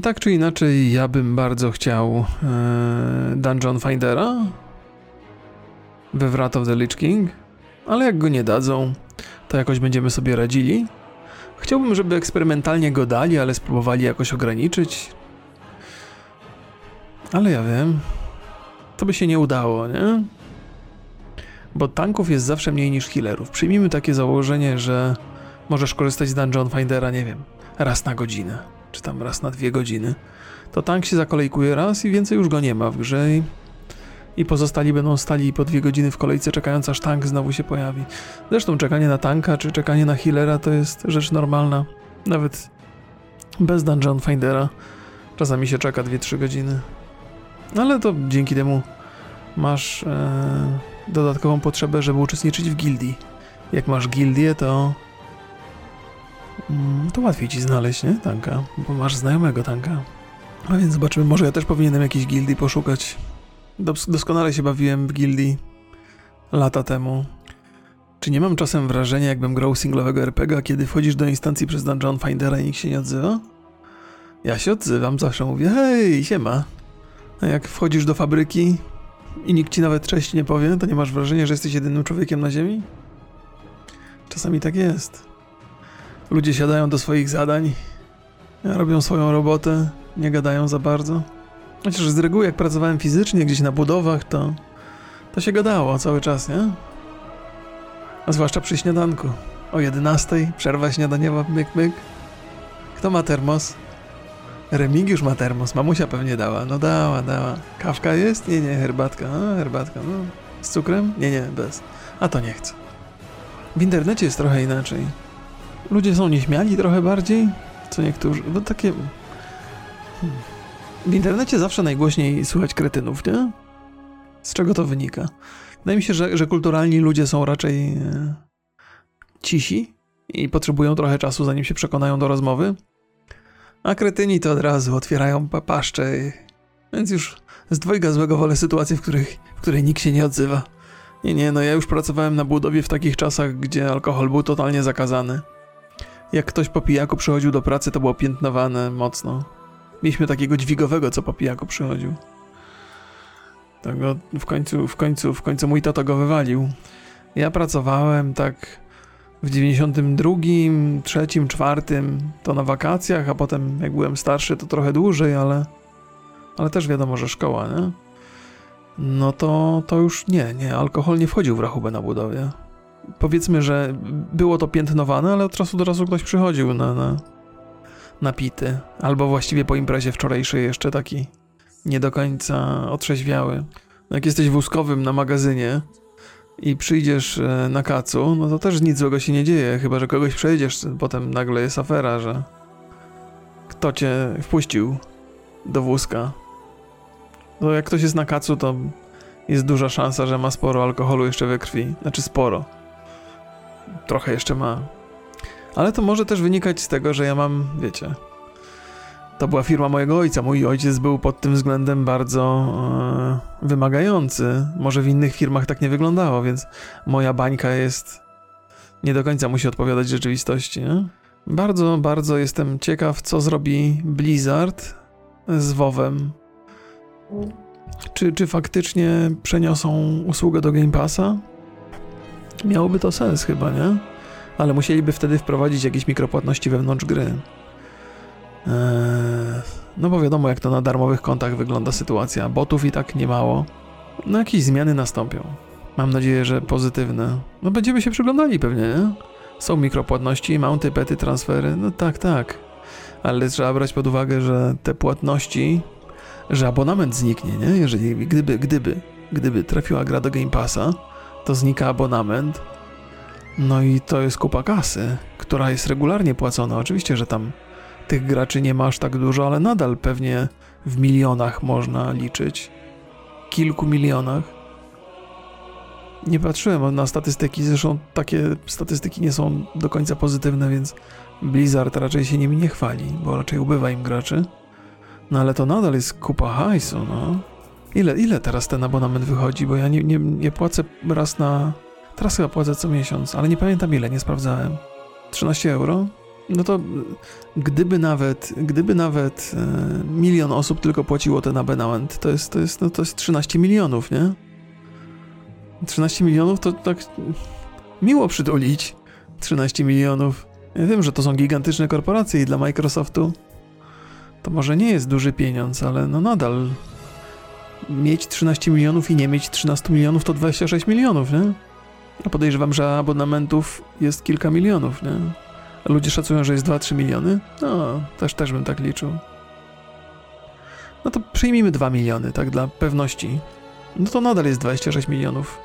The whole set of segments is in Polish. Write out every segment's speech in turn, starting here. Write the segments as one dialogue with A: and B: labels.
A: Tak czy inaczej, ja bym bardzo chciał e, Dungeon Findera we Wrath of the Lich King, ale jak go nie dadzą, to jakoś będziemy sobie radzili. Chciałbym, żeby eksperymentalnie go dali, ale spróbowali jakoś ograniczyć. Ale ja wiem, to by się nie udało, nie? Bo tanków jest zawsze mniej niż healerów. Przyjmijmy takie założenie, że możesz korzystać z Dungeon Findera, nie wiem, raz na godzinę, czy tam raz na dwie godziny. To tank się zakolejkuje raz i więcej już go nie ma w grze i, i pozostali będą stali po dwie godziny w kolejce czekając aż tank znowu się pojawi. Zresztą czekanie na tanka czy czekanie na healera to jest rzecz normalna. Nawet bez Dungeon Findera czasami się czeka 2-3 godziny. Ale to dzięki temu masz e, dodatkową potrzebę, żeby uczestniczyć w gildii. Jak masz gildię, to mm, to łatwiej ci znaleźć, nie? Tanka, bo masz znajomego tanka. A więc zobaczymy, może ja też powinienem jakiejś gildii poszukać. Dos doskonale się bawiłem w gildii lata temu. Czy nie mam czasem wrażenia, jakbym grał singlowego RPG, kiedy wchodzisz do instancji przez Dungeon Findera i nikt się nie odzywa? Ja się odzywam, zawsze mówię, hej, siema. A jak wchodzisz do fabryki i nikt ci nawet cześć nie powie, to nie masz wrażenia, że jesteś jedynym człowiekiem na ziemi? Czasami tak jest. Ludzie siadają do swoich zadań, robią swoją robotę, nie gadają za bardzo. Chociaż z reguły jak pracowałem fizycznie gdzieś na budowach, to to się gadało cały czas, nie? A zwłaszcza przy śniadanku. O 11, przerwa śniadaniowa, myk, myk. Kto ma termos? Remigiusz ma termos, mamusia pewnie dała. No dała, dała. Kawka jest? Nie, nie, herbatka. A, herbatka, no. Z cukrem? Nie, nie, bez. A to nie chcę. W internecie jest trochę inaczej. Ludzie są nieśmiali trochę bardziej, co niektórzy. No takie. Hmm. W internecie zawsze najgłośniej słychać kretynów, nie? Z czego to wynika? Wydaje mi się, że, że kulturalni ludzie są raczej e, cisi i potrzebują trochę czasu, zanim się przekonają do rozmowy. A kretyni to od razu otwierają paszcze, więc już z dwojga złego wolę sytuacje, w, których, w której nikt się nie odzywa. Nie, nie, no ja już pracowałem na budowie w takich czasach, gdzie alkohol był totalnie zakazany. Jak ktoś po pijaku przychodził do pracy, to było piętnowane mocno. Mieliśmy takiego dźwigowego, co po pijaku przychodził. Tego w końcu, w końcu, w końcu mój tato go wywalił. Ja pracowałem tak w 92, 3, 4 to na wakacjach, a potem jak byłem starszy to trochę dłużej, ale ale też wiadomo, że szkoła, nie? No to, to już nie, nie, alkohol nie wchodził w rachubę na budowie. Powiedzmy, że było to piętnowane, ale od czasu do czasu ktoś przychodził na, na, napity, albo właściwie po imprezie wczorajszej jeszcze taki nie do końca otrzeźwiały. Jak jesteś wózkowym na magazynie i przyjdziesz e, na kacu, no to też nic złego się nie dzieje, chyba że kogoś przejdziesz, potem nagle jest afera, że kto cię wpuścił do wózka. No jak ktoś jest na kacu, to jest duża szansa, że ma sporo alkoholu jeszcze we krwi. Znaczy sporo. Trochę jeszcze ma. Ale to może też wynikać z tego, że ja mam, wiecie, to była firma mojego ojca. Mój ojciec był pod tym względem bardzo e, wymagający. Może w innych firmach tak nie wyglądało, więc moja bańka jest. Nie do końca musi odpowiadać rzeczywistości. Nie? Bardzo, bardzo jestem ciekaw, co zrobi Blizzard z WoWem. Czy, czy faktycznie przeniosą usługę do Game Passa? Miałoby to sens chyba, nie? Ale musieliby wtedy wprowadzić jakieś mikropłatności wewnątrz gry. Eee, no bo wiadomo, jak to na darmowych kontach wygląda sytuacja. Botów i tak nie mało. No jakieś zmiany nastąpią. Mam nadzieję, że pozytywne. No będziemy się przyglądali pewnie, nie? Są mikropłatności, mounty, pety, transfery. No tak, tak. Ale trzeba brać pod uwagę, że te płatności, że abonament zniknie, nie? Jeżeli, gdyby, gdyby, gdyby trafiła gra do Game Passa, to znika abonament. No i to jest kupa kasy, która jest regularnie płacona. Oczywiście, że tam tych graczy nie ma aż tak dużo, ale nadal pewnie w milionach można liczyć. Kilku milionach. Nie patrzyłem na statystyki, zresztą takie statystyki nie są do końca pozytywne, więc Blizzard raczej się nimi nie chwali, bo raczej ubywa im graczy. No ale to nadal jest kupa hajsu, no. Ile, ile teraz ten abonament wychodzi, bo ja nie, nie, nie płacę raz na... Teraz chyba płacę co miesiąc, ale nie pamiętam ile, nie sprawdzałem. 13 euro? no to gdyby nawet, gdyby nawet e, milion osób tylko płaciło ten abonament, to jest, to jest, no to jest 13 milionów, nie? 13 milionów to tak miło przytulić. 13 milionów. Ja wiem, że to są gigantyczne korporacje i dla Microsoftu to może nie jest duży pieniądz, ale no nadal mieć 13 milionów i nie mieć 13 milionów to 26 milionów, nie? A podejrzewam, że abonamentów jest kilka milionów, nie? Ludzie szacują, że jest 2-3 miliony? No, też, też bym tak liczył. No to przyjmijmy 2 miliony, tak, dla pewności. No to nadal jest 26 milionów.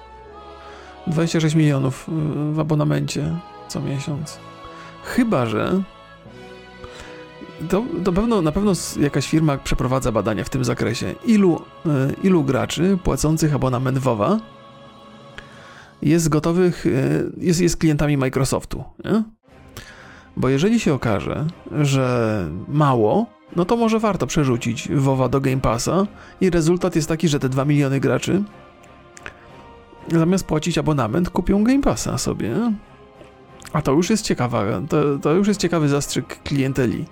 A: 26 milionów w abonamencie co miesiąc. Chyba, że to, to pewno, na pewno jakaś firma przeprowadza badania w tym zakresie. Ilu, y, ilu graczy płacących abonament WoWa jest gotowych, y, jest, jest klientami Microsoftu, nie? Bo jeżeli się okaże, że mało, no to może warto przerzucić WoWa do Game Passa i rezultat jest taki, że te 2 miliony graczy zamiast płacić abonament kupią Game Passa sobie. A to już jest ciekawa, to, to już jest ciekawy zastrzyk klienteli.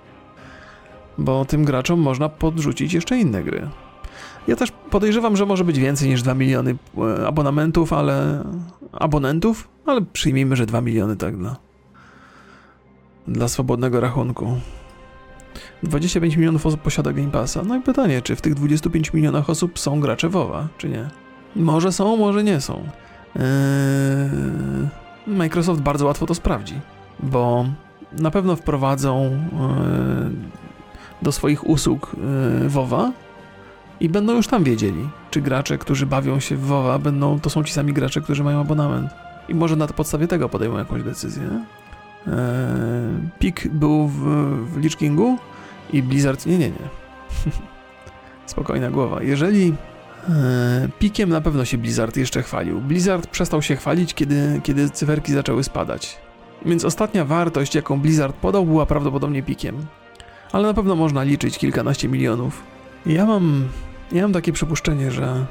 A: Bo tym graczom można podrzucić jeszcze inne gry. Ja też podejrzewam, że może być więcej niż 2 miliony e, abonamentów, ale abonentów, ale przyjmijmy, że 2 miliony tak dla dla swobodnego rachunku. 25 milionów osób posiada Game Passa. No i pytanie, czy w tych 25 milionach osób są gracze WoWa, czy nie? Może są, może nie są. Eee... Microsoft bardzo łatwo to sprawdzi, bo na pewno wprowadzą eee, do swoich usług eee, WoWa i będą już tam wiedzieli, czy gracze, którzy bawią się w WoWa, będą, to są ci sami gracze, którzy mają abonament. I może na podstawie tego podejmą jakąś decyzję. Eee, Pik był w, w Lich Kingu i Blizzard nie, nie, nie. Spokojna głowa. Jeżeli eee, Pikiem na pewno się Blizzard jeszcze chwalił. Blizzard przestał się chwalić, kiedy, kiedy cyferki zaczęły spadać. Więc ostatnia wartość, jaką Blizzard podał, była prawdopodobnie pikiem. Ale na pewno można liczyć kilkanaście milionów. Ja mam, ja mam takie przypuszczenie, że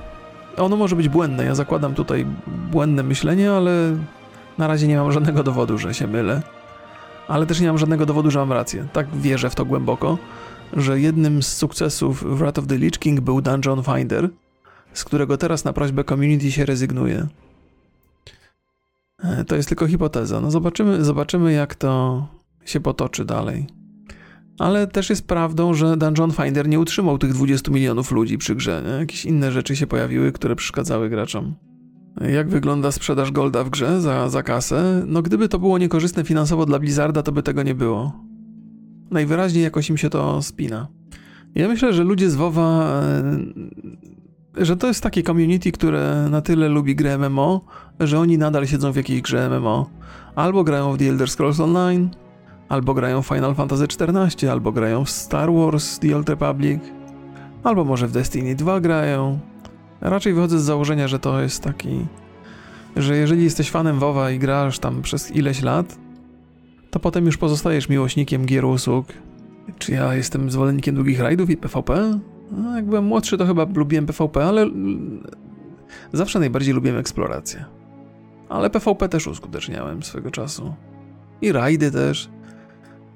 A: ono może być błędne. Ja zakładam tutaj błędne myślenie, ale na razie nie mam żadnego dowodu, że się mylę ale też nie mam żadnego dowodu, że mam rację. Tak wierzę w to głęboko, że jednym z sukcesów Wrath of the Lich King był Dungeon Finder, z którego teraz na prośbę community się rezygnuje. E, to jest tylko hipoteza. No zobaczymy, zobaczymy jak to się potoczy dalej. Ale też jest prawdą, że Dungeon Finder nie utrzymał tych 20 milionów ludzi przy grze. Nie? Jakieś inne rzeczy się pojawiły, które przeszkadzały graczom. Jak wygląda sprzedaż Golda w grze za, za kasę? No gdyby to było niekorzystne finansowo dla Blizzarda, to by tego nie było. Najwyraźniej jakoś im się to spina. Ja myślę, że ludzie z WoWa, e, że to jest takie community, które na tyle lubi grę MMO, że oni nadal siedzą w jakiejś grze MMO. Albo grają w The Elder Scrolls Online, albo grają Final Fantasy XIV, albo grają w Star Wars The Old Republic, albo może w Destiny 2 grają, Raczej wychodzę z założenia, że to jest taki, że jeżeli jesteś fanem WoWa i grasz tam przez ileś lat, to potem już pozostajesz miłośnikiem gier usług. Czy ja jestem zwolennikiem długich rajdów i PvP? No, jak byłem młodszy, to chyba lubiłem PvP, ale zawsze najbardziej lubiłem eksplorację. Ale PvP też uskuteczniałem swego czasu. I rajdy też.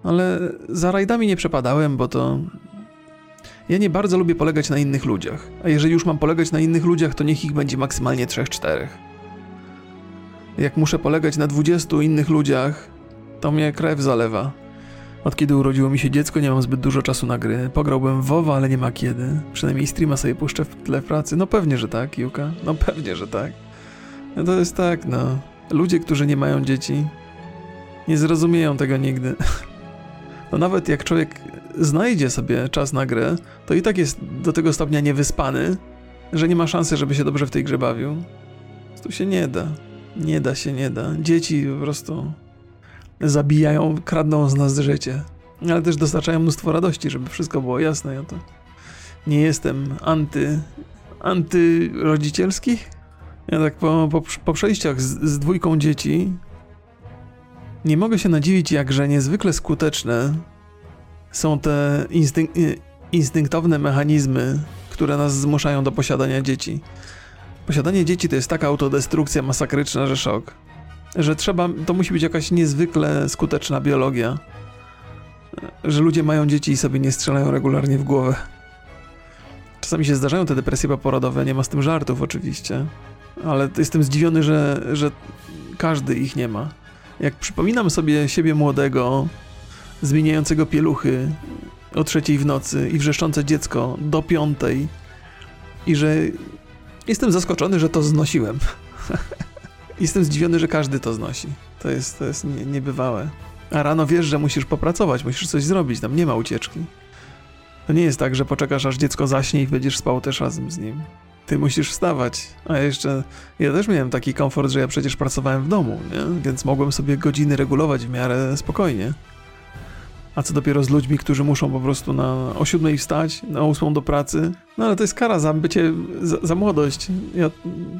A: Ale za rajdami nie przepadałem, bo to ja nie bardzo lubię polegać na innych ludziach, a jeżeli już mam polegać na innych ludziach, to niech ich będzie maksymalnie 3-4. Jak muszę polegać na 20 innych ludziach, to mnie krew zalewa. Od kiedy urodziło mi się dziecko, nie mam zbyt dużo czasu na gry. Pograłbym WoWa, ale nie ma kiedy. Przynajmniej streama sobie puszczę w tle pracy. No pewnie, że tak, Juka. No pewnie, że tak. No to jest tak, no. Ludzie, którzy nie mają dzieci, nie zrozumieją tego nigdy. No nawet jak człowiek znajdzie sobie czas na grę, to i tak jest do tego stopnia niewyspany, że nie ma szansy, żeby się dobrze w tej grze bawił. Tu się nie da. Nie da się, nie da. Dzieci po prostu zabijają, kradną z nas życie. Ale też dostarczają mnóstwo radości, żeby wszystko było jasne. Ja to nie jestem anty, antyrodzicielski. Ja tak po, po, po przejściach z, z dwójką dzieci nie mogę się nadziwić, jakże niezwykle skuteczne są te instynk instynktowne mechanizmy, które nas zmuszają do posiadania dzieci. Posiadanie dzieci to jest taka autodestrukcja masakryczna, że szok. Że trzeba, to musi być jakaś niezwykle skuteczna biologia, że ludzie mają dzieci i sobie nie strzelają regularnie w głowę. Czasami się zdarzają te depresje poporodowe, nie ma z tym żartów oczywiście, ale jestem zdziwiony, że, że każdy ich nie ma. Jak przypominam sobie siebie młodego, zmieniającego pieluchy o trzeciej w nocy i wrzeszczące dziecko do piątej i że jestem zaskoczony, że to znosiłem. jestem zdziwiony, że każdy to znosi. To jest, to jest nie, niebywałe. A rano wiesz, że musisz popracować, musisz coś zrobić, tam nie ma ucieczki. To nie jest tak, że poczekasz aż dziecko zaśnie i będziesz spał też razem z nim. Ty musisz wstawać. A jeszcze ja też miałem taki komfort, że ja przecież pracowałem w domu, nie? więc mogłem sobie godziny regulować w miarę spokojnie. A co dopiero z ludźmi, którzy muszą po prostu na o siódmej wstać, na ósmą do pracy. No ale to jest kara za bycie, za, za młodość. Ja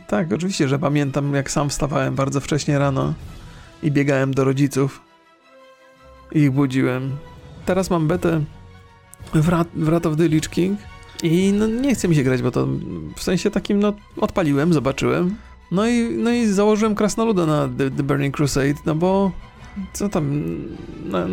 A: tak, oczywiście, że pamiętam jak sam wstawałem bardzo wcześnie rano i biegałem do rodziców i ich budziłem. Teraz mam betę w Rat, of the Lich King i no, nie chce mi się grać, bo to w sensie takim, no, odpaliłem, zobaczyłem. No i, no i założyłem krasnoluda na The, The Burning Crusade, no bo co tam, na,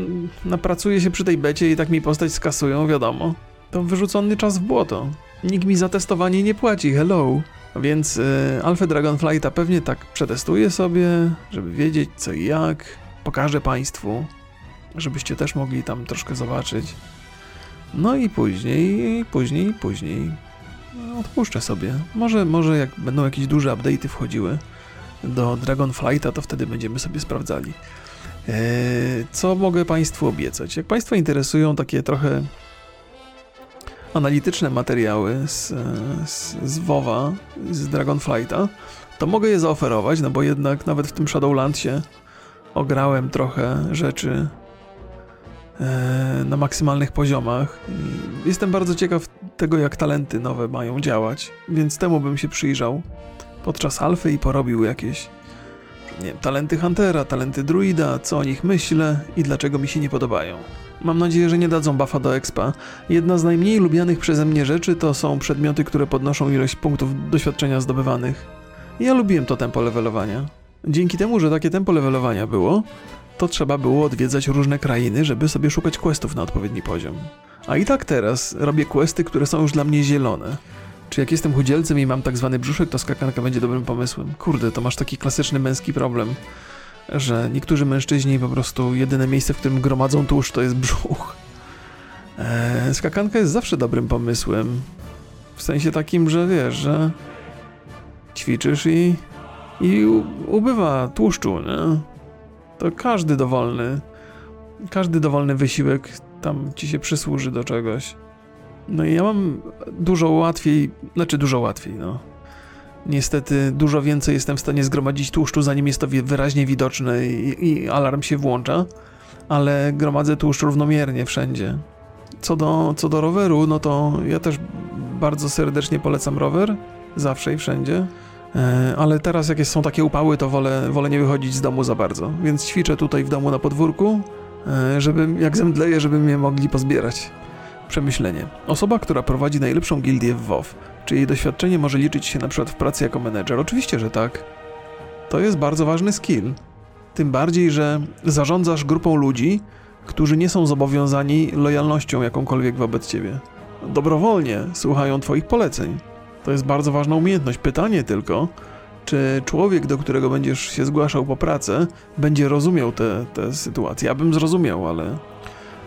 A: napracuję się przy tej becie i tak mi postać skasują, wiadomo. To wyrzucony czas w błoto. Nikt mi za testowanie nie płaci, hello. Więc y, Alpha Dragonflighta pewnie tak przetestuję sobie, żeby wiedzieć co i jak. Pokażę Państwu, żebyście też mogli tam troszkę zobaczyć. No i później, później, później no, odpuszczę sobie. Może, może jak będą jakieś duże update'y wchodziły do Dragonflighta, to wtedy będziemy sobie sprawdzali. Eee, co mogę Państwu obiecać? Jak Państwa interesują takie trochę analityczne materiały z, z, z WoWa, z Dragonflighta, to mogę je zaoferować, no bo jednak nawet w tym Shadowlandsie ograłem trochę rzeczy na maksymalnych poziomach. Jestem bardzo ciekaw tego, jak talenty nowe mają działać, więc temu bym się przyjrzał podczas alfy i porobił jakieś nie wiem, talenty Huntera, talenty Druida, co o nich myślę i dlaczego mi się nie podobają. Mam nadzieję, że nie dadzą buffa do expa. Jedna z najmniej lubianych przeze mnie rzeczy to są przedmioty, które podnoszą ilość punktów doświadczenia zdobywanych. Ja lubiłem to tempo levelowania. Dzięki temu, że takie tempo levelowania było, to trzeba było odwiedzać różne krainy, żeby sobie szukać questów na odpowiedni poziom. A i tak teraz robię questy, które są już dla mnie zielone. Czy jak jestem chudzielcem i mam tak zwany brzuszek, to skakanka będzie dobrym pomysłem? Kurde, to masz taki klasyczny męski problem, że niektórzy mężczyźni po prostu jedyne miejsce, w którym gromadzą tłuszcz, to jest brzuch. Eee, skakanka jest zawsze dobrym pomysłem. W sensie takim, że wiesz, że ćwiczysz i, i ubywa tłuszczu, nie? To każdy dowolny, każdy dowolny wysiłek tam ci się przysłuży do czegoś. No i ja mam dużo łatwiej, znaczy dużo łatwiej, no. Niestety dużo więcej jestem w stanie zgromadzić tłuszczu, zanim jest to wyraźnie widoczne i, i alarm się włącza, ale gromadzę tłuszcz równomiernie wszędzie. Co do, co do roweru, no to ja też bardzo serdecznie polecam rower, zawsze i wszędzie. E, ale teraz, jak są takie upały, to wolę, wolę nie wychodzić z domu za bardzo. Więc ćwiczę tutaj w domu na podwórku, e, żeby jak zemdleję, żeby mnie mogli pozbierać. Przemyślenie. Osoba, która prowadzi najlepszą gildię w WoW, czy jej doświadczenie może liczyć się na przykład w pracy jako menedżer? Oczywiście, że tak. To jest bardzo ważny skill. Tym bardziej, że zarządzasz grupą ludzi, którzy nie są zobowiązani lojalnością jakąkolwiek wobec ciebie. Dobrowolnie słuchają twoich poleceń. To jest bardzo ważna umiejętność. Pytanie tylko, czy człowiek, do którego będziesz się zgłaszał po pracę, będzie rozumiał te, te sytuacje. Ja bym zrozumiał, ale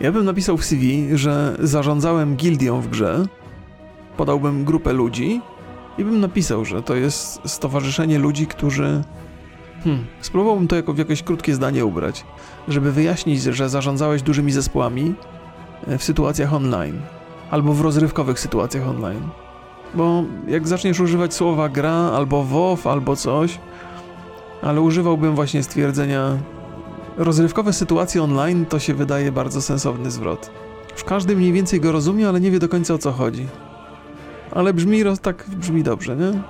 A: ja bym napisał w CV, że zarządzałem gildią w grze, podałbym grupę ludzi i bym napisał, że to jest stowarzyszenie ludzi, którzy. Hmm, spróbowałbym to jako w jakieś krótkie zdanie ubrać, żeby wyjaśnić, że zarządzałeś dużymi zespołami e, w sytuacjach online albo w rozrywkowych sytuacjach online. Bo jak zaczniesz używać słowa gra albo WoW albo coś, ale używałbym właśnie stwierdzenia rozrywkowe sytuacje online to się wydaje bardzo sensowny zwrot. W każdy mniej więcej go rozumie, ale nie wie do końca o co chodzi. Ale brzmi tak brzmi dobrze, nie?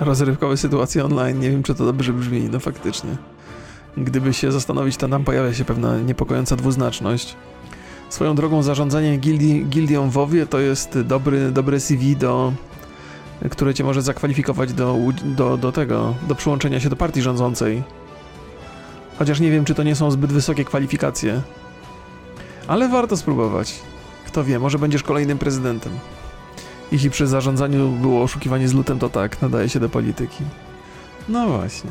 A: Rozrywkowe sytuacje online, nie wiem czy to dobrze brzmi, no faktycznie. Gdyby się zastanowić, to tam pojawia się pewna niepokojąca dwuznaczność. Swoją drogą zarządzanie gildi, gildią WoWie to jest dobry, dobre CV do które cię może zakwalifikować do, do, do tego, do przyłączenia się do partii rządzącej. Chociaż nie wiem, czy to nie są zbyt wysokie kwalifikacje. Ale warto spróbować. Kto wie, może będziesz kolejnym prezydentem. Jeśli przy zarządzaniu było oszukiwanie z lutem, to tak, nadaje się do polityki. No właśnie.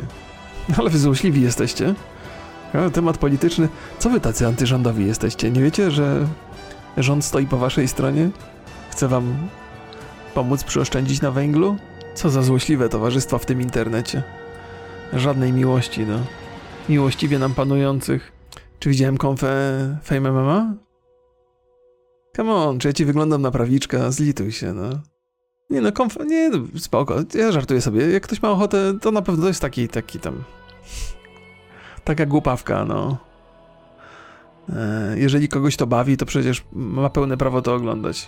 A: Ale wy złośliwi jesteście. Temat polityczny. Co wy tacy antyrządowi jesteście? Nie wiecie, że rząd stoi po waszej stronie? Chce wam pomóc przyoszczędzić na węglu? Co za złośliwe towarzystwa w tym internecie. Żadnej miłości, no. Miłościwie nam panujących. Czy widziałem konfę Fame MMA? Come on, czy ja ci wyglądam na prawiczka? Zlituj się, no. Nie no, konf... Nie, spoko, ja żartuję sobie. Jak ktoś ma ochotę, to na pewno to jest taki, taki tam... Taka głupawka, no. E, jeżeli kogoś to bawi, to przecież ma pełne prawo to oglądać.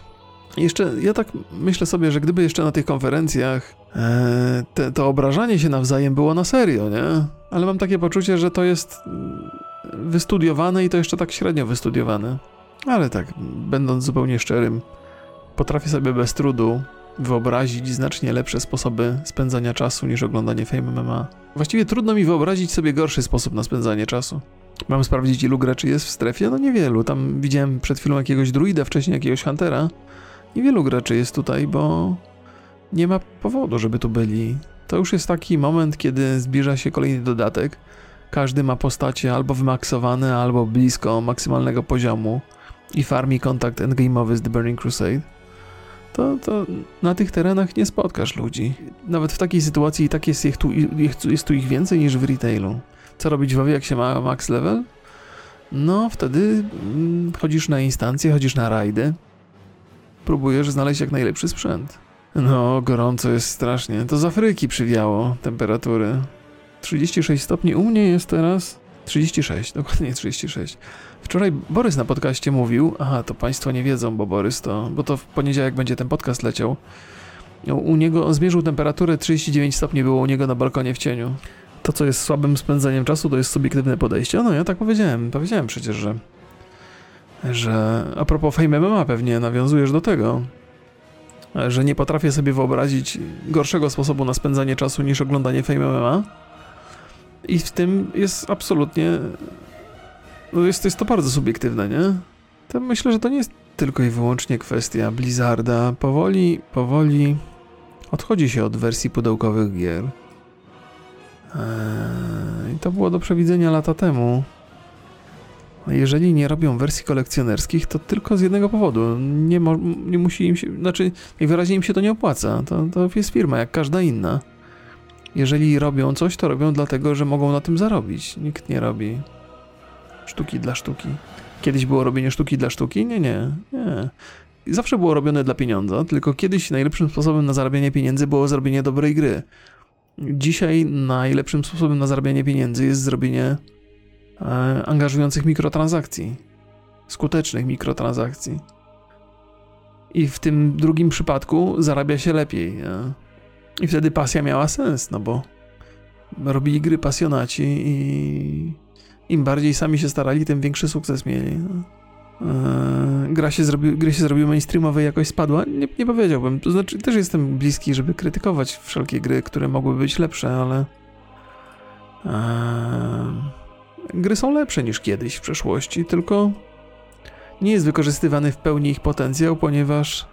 A: Jeszcze, ja tak myślę sobie, że gdyby jeszcze na tych konferencjach e, te, to obrażanie się nawzajem było na serio, nie? Ale mam takie poczucie, że to jest wystudiowane i to jeszcze tak średnio wystudiowane. Ale tak, będąc zupełnie szczerym, potrafię sobie bez trudu wyobrazić znacznie lepsze sposoby spędzania czasu niż oglądanie Fame MMA. Właściwie trudno mi wyobrazić sobie gorszy sposób na spędzanie czasu. Mam sprawdzić, ilu graczy jest w strefie? No niewielu. Tam widziałem przed chwilą jakiegoś druida, wcześniej jakiegoś huntera. Niewielu graczy jest tutaj, bo nie ma powodu, żeby tu byli. To już jest taki moment, kiedy zbliża się kolejny dodatek. Każdy ma postacie albo wymaksowane, albo blisko maksymalnego poziomu i farmi kontakt endgame'owy z The Burning Crusade. To, to na tych terenach nie spotkasz ludzi. Nawet w takiej sytuacji i tak jest, ich tu, jest, tu ich więcej niż w retailu. Co robić w jak się ma max level? No, wtedy mm, chodzisz na instancje, chodzisz na rajdy. Próbujesz znaleźć jak najlepszy sprzęt. No, gorąco jest strasznie. To z Afryki przywiało temperatury. 36 stopni u mnie jest teraz. 36, dokładnie 36. Wczoraj Borys na podcaście mówił, aha, to Państwo nie wiedzą, bo Borys to, bo to w poniedziałek będzie ten podcast leciał. U niego on zmierzył temperaturę 39 stopni, było u niego na balkonie w cieniu. To, co jest słabym spędzeniem czasu, to jest subiektywne podejście. No, ja tak powiedziałem, powiedziałem przecież, że że a propos Fame MMA pewnie nawiązujesz do tego, że nie potrafię sobie wyobrazić gorszego sposobu na spędzanie czasu niż oglądanie Fame MMA. I w tym jest absolutnie. No jest, jest to bardzo subiektywne, nie? To myślę, że to nie jest tylko i wyłącznie kwestia Blizzarda. Powoli, powoli odchodzi się od wersji pudełkowych gier. Eee, I to było do przewidzenia lata temu. Jeżeli nie robią wersji kolekcjonerskich, to tylko z jednego powodu. Nie, mo, nie musi im się, znaczy najwyraźniej im się to nie opłaca. To, to jest firma jak każda inna. Jeżeli robią coś, to robią dlatego, że mogą na tym zarobić. Nikt nie robi sztuki dla sztuki. Kiedyś było robienie sztuki dla sztuki? Nie, nie, nie. Zawsze było robione dla pieniądza, tylko kiedyś najlepszym sposobem na zarabianie pieniędzy było zrobienie dobrej gry. Dzisiaj najlepszym sposobem na zarabianie pieniędzy jest zrobienie e, angażujących mikrotransakcji, skutecznych mikrotransakcji. I w tym drugim przypadku zarabia się lepiej. Nie? I wtedy pasja miała sens, no bo robili gry pasjonaci i im bardziej sami się starali, tym większy sukces mieli. No. Eee, gra się zrobi, gry się zrobiły mainstreamowe jakoś spadła? Nie, nie powiedziałbym. To znaczy, też jestem bliski, żeby krytykować wszelkie gry, które mogłyby być lepsze, ale eee, gry są lepsze niż kiedyś w przeszłości, tylko nie jest wykorzystywany w pełni ich potencjał, ponieważ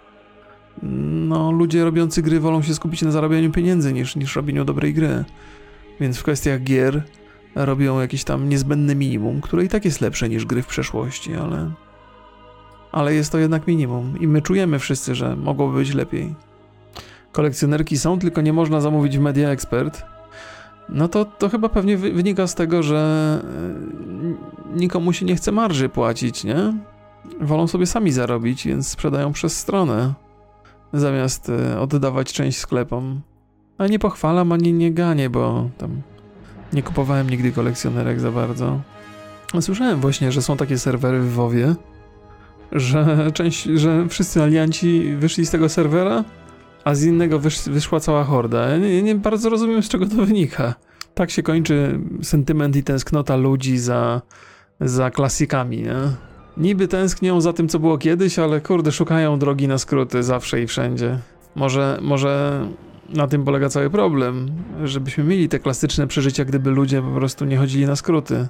A: no, ludzie robiący gry wolą się skupić na zarabianiu pieniędzy niż, niż robieniu dobrej gry. Więc w kwestiach gier robią jakieś tam niezbędne minimum, które i tak jest lepsze niż gry w przeszłości, ale. Ale jest to jednak minimum i my czujemy wszyscy, że mogłoby być lepiej. Kolekcjonerki są, tylko nie można zamówić w Media Expert. No to, to chyba pewnie wynika z tego, że e, nikomu się nie chce marży płacić, nie? Wolą sobie sami zarobić, więc sprzedają przez stronę zamiast e, oddawać część sklepom. A nie pochwalam ani nie ganię, bo tam nie kupowałem nigdy kolekcjonerek za bardzo. Słyszałem właśnie, że są takie serwery w WoWie, że część, że wszyscy alianci wyszli z tego serwera, a z innego wysz, wyszła cała horda. Ja nie, nie bardzo rozumiem, z czego to wynika. Tak się kończy sentyment i tęsknota ludzi za, za klasykami, nie? Niby tęsknią za tym, co było kiedyś, ale kurde, szukają drogi na skróty zawsze i wszędzie. Może, może na tym polega cały problem, żebyśmy mieli te klasyczne przeżycia, gdyby ludzie po prostu nie chodzili na skróty.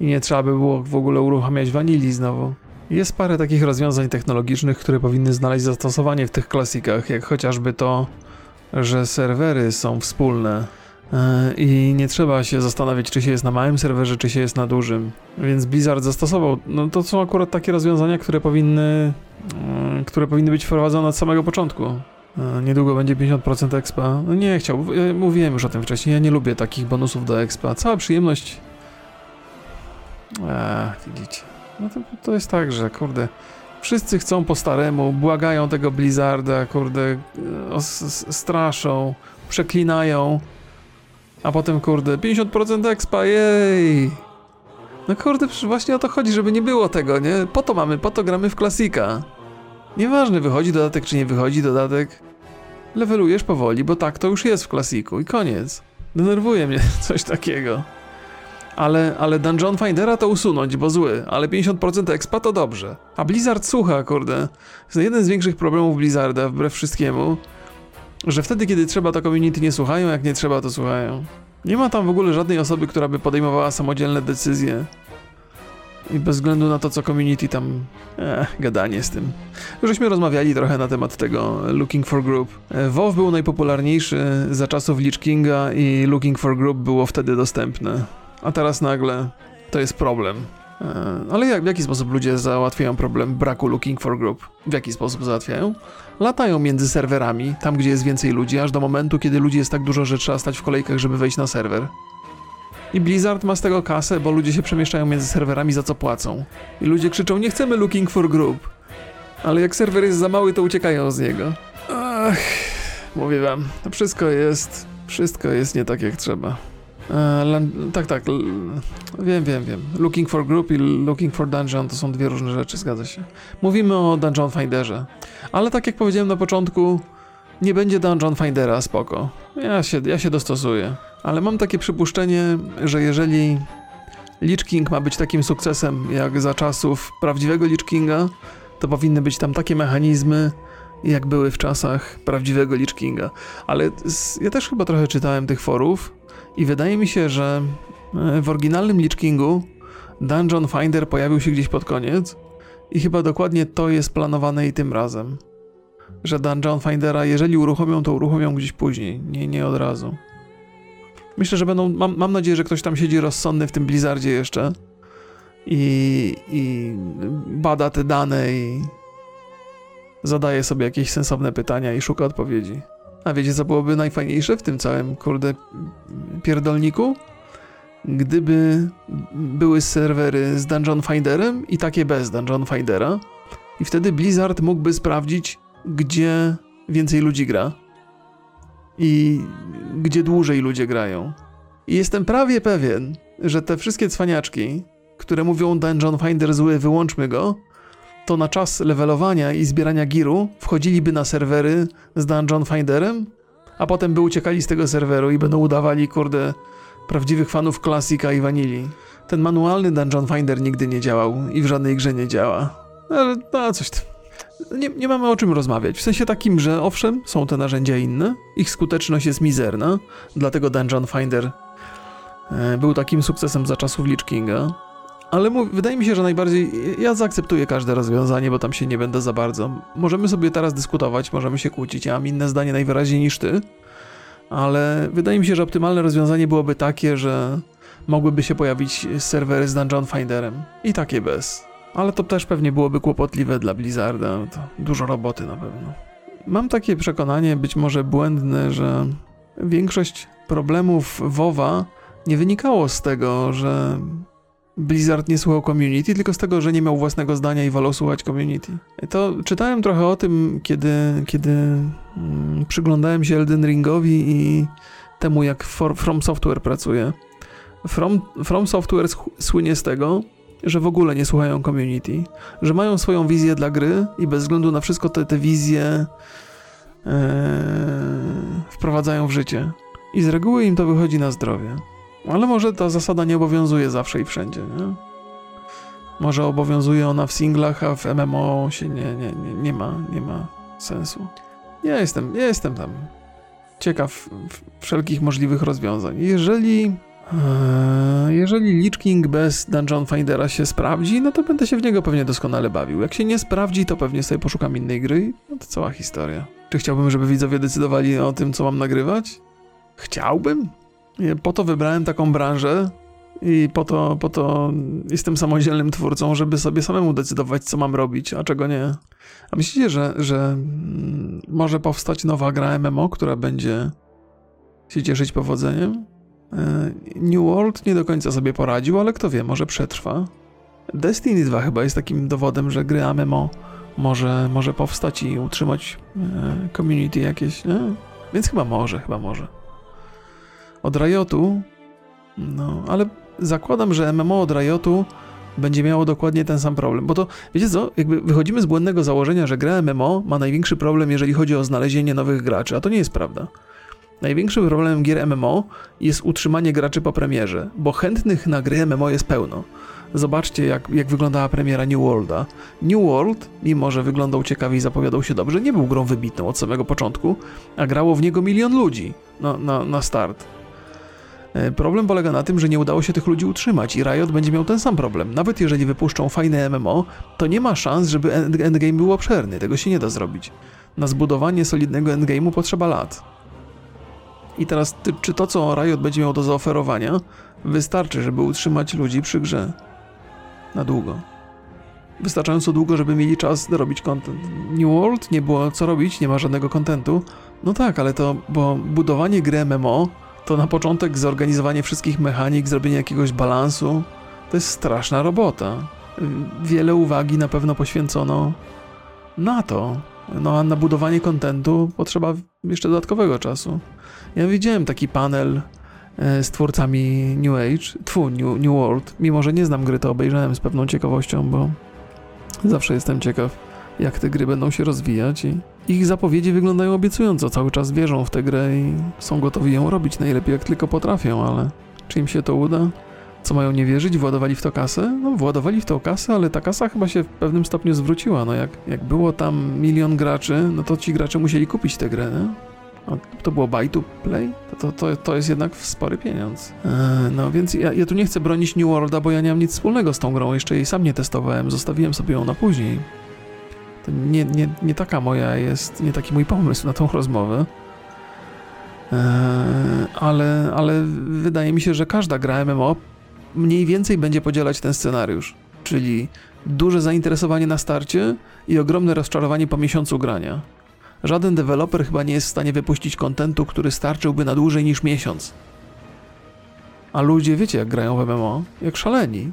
A: I nie trzeba by było w ogóle uruchamiać wanili znowu. Jest parę takich rozwiązań technologicznych, które powinny znaleźć zastosowanie w tych klasikach, jak chociażby to, że serwery są wspólne e, i nie trzeba się zastanawiać, czy się jest na małym serwerze, czy się jest na dużym. Więc Blizzard zastosował. No to są akurat takie rozwiązania, które powinny, e, które powinny być wprowadzone od samego początku. E, Niedługo będzie 50% expa. No nie chciał, ja mówiłem już o tym wcześniej, ja nie lubię takich bonusów do expa. Cała przyjemność. Eee, widzicie. No to, to jest tak, że kurde. Wszyscy chcą po staremu, błagają tego Blizzarda, kurde, e, straszą, przeklinają, a potem, kurde, 50% expa, jej! No kurde, właśnie o to chodzi, żeby nie było tego, nie? Po to mamy, po to gramy w klasika. Nieważne, wychodzi dodatek czy nie wychodzi dodatek. Levelujesz powoli, bo tak to już jest w klasiku i koniec. Denerwuje mnie coś takiego. Ale, ale Dungeon Findera to usunąć, bo zły, ale 50% expa to dobrze. A Blizzard słucha, kurde. To jeden z większych problemów Blizzarda, wbrew wszystkiemu, że wtedy, kiedy trzeba, to community nie słuchają, jak nie trzeba, to słuchają. Nie ma tam w ogóle żadnej osoby, która by podejmowała samodzielne decyzje. I bez względu na to, co community tam... Eh, gadanie z tym. Żeśmy rozmawiali trochę na temat tego Looking for Group. E, WoW był najpopularniejszy za czasów Lich Kinga i Looking for Group było wtedy dostępne. A teraz nagle to jest problem. E, Ale jak, w jaki sposób ludzie załatwiają problem braku Looking for Group? W jaki sposób załatwiają? Latają między serwerami, tam gdzie jest więcej ludzi, aż do momentu, kiedy ludzi jest tak dużo, że trzeba stać w kolejkach, żeby wejść na serwer. I Blizzard ma z tego kasę, bo ludzie się przemieszczają między serwerami, za co płacą. I ludzie krzyczą, nie chcemy Looking for Group. Ale jak serwer jest za mały, to uciekają z niego. Ach, mówię wam, to wszystko jest, wszystko jest nie tak jak trzeba. E, tak, tak, wiem, wiem, wiem. Looking for Group i Looking for Dungeon to są dwie różne rzeczy, zgadza się. Mówimy o Dungeon Finderze. Ale tak jak powiedziałem na początku, nie będzie Dungeon Findera, spoko. Ja się, ja się dostosuję. Ale mam takie przypuszczenie, że jeżeli Lich King ma być takim sukcesem jak za czasów prawdziwego Lich Kinga, to powinny być tam takie mechanizmy, jak były w czasach prawdziwego Lich Kinga. Ale ja też chyba trochę czytałem tych forów i wydaje mi się, że e, w oryginalnym Lich Kingu Dungeon Finder pojawił się gdzieś pod koniec i chyba dokładnie to jest planowane i tym razem. Że Dungeon Findera, jeżeli uruchomią, to uruchomią gdzieś później, nie, nie od razu. Myślę, że będą. Mam, mam nadzieję, że ktoś tam siedzi rozsądny w tym Blizzardzie jeszcze i, i bada te dane i zadaje sobie jakieś sensowne pytania i szuka odpowiedzi. A wiecie, co byłoby najfajniejsze w tym całym, kurde, pierdolniku? Gdyby były serwery z Dungeon Finderem i takie bez Dungeon Findera, i wtedy Blizzard mógłby sprawdzić, gdzie więcej ludzi gra i gdzie dłużej ludzie grają. I jestem prawie pewien, że te wszystkie cwaniaczki, które mówią Dungeon Finder zły, wyłączmy go, to na czas levelowania i zbierania giru wchodziliby na serwery z Dungeon Finderem, a potem by uciekali z tego serweru i będą udawali, kurde, prawdziwych fanów klasika i wanili. Ten manualny Dungeon Finder nigdy nie działał i w żadnej grze nie działa. Ale no coś tam. Nie, nie mamy o czym rozmawiać. W sensie takim, że owszem, są te narzędzia inne, ich skuteczność jest mizerna, dlatego Dungeon Finder e, był takim sukcesem za czasów Lich Kinga. Ale wydaje mi się, że najbardziej. Ja zaakceptuję każde rozwiązanie, bo tam się nie będę za bardzo. Możemy sobie teraz dyskutować, możemy się kłócić. Ja mam inne zdanie najwyraźniej niż ty, ale wydaje mi się, że optymalne rozwiązanie byłoby takie, że mogłyby się pojawić serwery z Dungeon Finderem. I takie bez. Ale to też pewnie byłoby kłopotliwe dla Blizzarda. To dużo roboty na pewno. Mam takie przekonanie, być może błędne, że większość problemów WoWa nie wynikało z tego, że Blizzard nie słuchał community, tylko z tego, że nie miał własnego zdania i wolał słuchać community. To czytałem trochę o tym, kiedy, kiedy mm, przyglądałem się Elden Ringowi i temu, jak For, From Software pracuje. From, From Software słynie z tego, że w ogóle nie słuchają community, że mają swoją wizję dla gry i bez względu na wszystko te, te wizje e, wprowadzają w życie. I z reguły im to wychodzi na zdrowie. Ale może ta zasada nie obowiązuje zawsze i wszędzie, nie? Może obowiązuje ona w singlach, a w MMO się nie, nie, nie, nie, ma, nie ma sensu. Ja jestem, ja jestem tam ciekaw wszelkich możliwych rozwiązań. Jeżeli Jeżeli Lich King bez Dungeon Findera się sprawdzi, no to będę się w niego pewnie doskonale bawił. Jak się nie sprawdzi, to pewnie sobie poszukam innej gry. No to cała historia. Czy chciałbym, żeby widzowie decydowali o tym, co mam nagrywać? Chciałbym. Po to wybrałem taką branżę i po to, po to jestem samodzielnym twórcą, żeby sobie samemu decydować, co mam robić, a czego nie. A myślicie, że, że mm, może powstać nowa gra MMO, która będzie się cieszyć powodzeniem? E, New World nie do końca sobie poradził, ale kto wie, może przetrwa. Destiny 2 chyba jest takim dowodem, że gry MMO może, może powstać i utrzymać e, community jakieś, nie? Więc chyba może, chyba może. Od Riotu, no, ale zakładam, że MMO od Riotu będzie miało dokładnie ten sam problem, bo to, wiecie co, jakby wychodzimy z błędnego założenia, że gra MMO ma największy problem, jeżeli chodzi o znalezienie nowych graczy, a to nie jest prawda. Największym problemem gier MMO jest utrzymanie graczy po premierze, bo chętnych na gry MMO jest pełno. Zobaczcie, jak, jak wyglądała premiera New Worlda. New World, mimo że wyglądał ciekawie i zapowiadał się dobrze, nie był grą wybitną od samego początku, a grało w niego milion ludzi na, na, na start. E, Problem polega na tym, że nie udało się tych ludzi utrzymać i Riot będzie miał ten sam problem. Nawet jeżeli wypuszczą fajne MMO, to nie ma szans, żeby end- endgame był obszerny. Tego się nie da zrobić. Na zbudowanie solidnego endgame'u potrzeba lat. I teraz, ty, czy to, co Riot będzie miał do zaoferowania, wystarczy, żeby utrzymać ludzi przy grze? Na długo. Wystarczająco długo, żeby mieli czas robić content. New World nie było co robić, nie ma żadnego kontentu. No tak, ale to, bo budowanie gry MMO to na początek zorganizowanie wszystkich mechanik, zrobienie jakiegoś balansu. To jest straszna robota. Wiele uwagi na pewno poświęcono na to. No a na budowanie kontentu potrzeba jeszcze dodatkowego czasu. Ja widziałem taki panel e, z twórcami New Age, tfu, New, New World. Mimo, że nie znam gry, to obejrzałem z pewną ciekawością, bo zawsze jestem ciekaw, jak te gry będą się rozwijać i ich zapowiedzi wyglądają obiecująco. Cały czas wierzą w tę grę i są gotowi ją robić najlepiej, jak tylko potrafią, ale czy im się to uda? Co mają nie wierzyć? Władowali w to kasę? No, władowali w to kasę, ale ta kasa chyba się w pewnym stopniu zwróciła. No, jak, jak było tam milion graczy, no to ci gracze musieli kupić tę grę, nie? To było buy to play? To, to, to, to jest jednak spory pieniądz. Eee, no więc ja, ja tu nie chcę bronić New Worlda, bo ja nie mam nic wspólnego z tą grą. Jeszcze jej sam nie testowałem, zostawiłem sobie ją na później. To nie, nie, nie taka moja jest, nie taki mój pomysł na tą rozmowę. Eee, ale, ale wydaje mi się, że każda gra MMO mniej więcej będzie podzielać ten scenariusz. Czyli duże zainteresowanie na starcie i ogromne rozczarowanie po miesiącu grania. Żaden deweloper chyba nie jest w stanie wypuścić kontentu, który starczyłby na dłużej niż miesiąc. A ludzie, wiecie jak grają w MMO? Jak szaleni.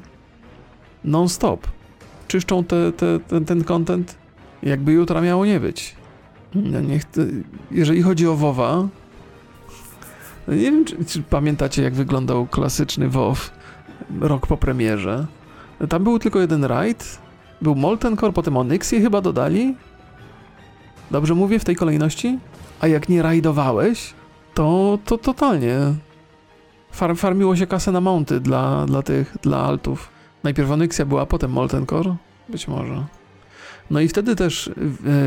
A: Non-stop. Czyszczą te, te, ten, ten content, jakby jutra miało nie być. Ja nie chcę... Jeżeli chodzi o WoWa, no nie wiem, czy, czy pamiętacie jak wyglądał klasyczny WoW rok po premierze. Tam był tylko jeden raid, był Molten Core, potem Onyxie chyba dodali. Dobrze mówię w tej kolejności? A jak nie rajdowałeś, to, to totalnie. Farm, farmiło się kasę na mounty dla, dla tych, dla altów. Najpierw Onyxia była, potem Molten Core? Być może. No i wtedy też e,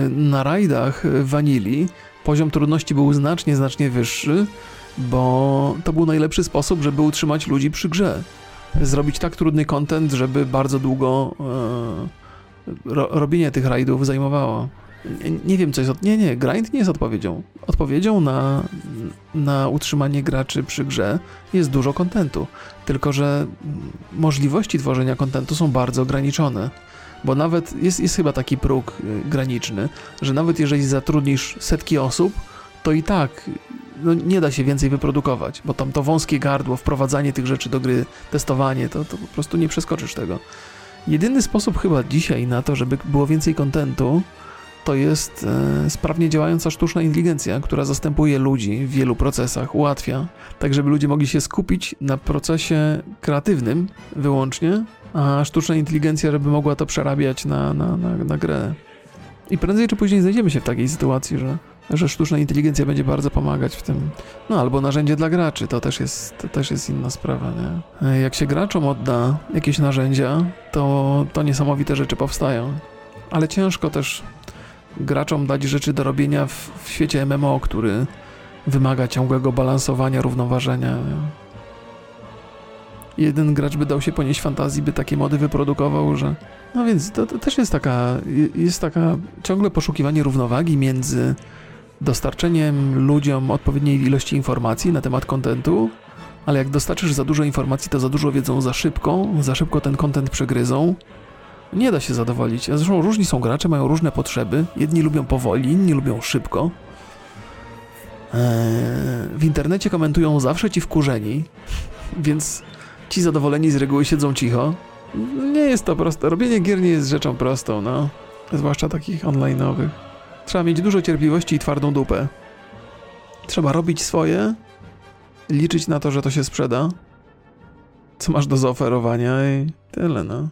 A: na rajdach w Vanilli poziom trudności był znacznie, znacznie wyższy, bo to był najlepszy sposób, żeby utrzymać ludzi przy grze. Zrobić tak trudny content, żeby bardzo długo e, ro, robienie tych rajdów zajmowało. Nie, wiem, co jest. Od... Nie, nie, grind nie jest odpowiedzią. Odpowiedzią na, na utrzymanie graczy przy grze jest dużo kontentu. Tylko, że możliwości tworzenia kontentu są bardzo ograniczone. Bo nawet jest, jest chyba taki próg y, graniczny, że nawet jeżeli zatrudnisz setki osób, to i tak no, nie da się więcej wyprodukować, bo tam to wąskie gardło, wprowadzanie tych rzeczy do gry, testowanie, to, to po prostu nie przeskoczysz tego. Jedyny sposób chyba dzisiaj na to, żeby było więcej kontentu, to jest e, sprawnie działająca sztuczna inteligencja, która zastępuje ludzi w wielu procesach, ułatwia, tak żeby ludzie mogli się skupić na procesie kreatywnym wyłącznie, a sztuczna inteligencja, żeby mogła to przerabiać na, na, na, na grę. I prędzej czy później znajdziemy się w takiej sytuacji, że, że sztuczna inteligencja będzie bardzo pomagać w tym. No albo narzędzie dla graczy, to też jest, to też jest inna sprawa, nie? E, Jak się graczom odda jakieś narzędzia, to, to niesamowite rzeczy powstają. Ale ciężko też graczom dać rzeczy do robienia w, w świecie MMO, który wymaga ciągłego balansowania, równoważenia. Jeden gracz by dał się ponieść fantazji, by takie mody wyprodukował, że... No więc to, to też jest taka, jest taka ciągle poszukiwanie równowagi między dostarczeniem ludziom odpowiedniej ilości informacji na temat kontentu, ale jak dostarczysz za dużo informacji, to za dużo wiedzą za szybko, za szybko ten kontent przegryzą. Nie da się zadowolić. Zresztą różni są gracze, mają różne potrzeby. Jedni lubią powoli, inni lubią szybko. Eee, w internecie komentują zawsze ci wkurzeni, więc ci zadowoleni z reguły siedzą cicho. Nie jest to proste. Robienie gier nie jest rzeczą prostą, no. Zwłaszcza takich online'owych. Trzeba mieć dużo cierpliwości i twardą dupę. Trzeba robić swoje, liczyć na to, że to się sprzeda, co masz do zaoferowania i tyle, no.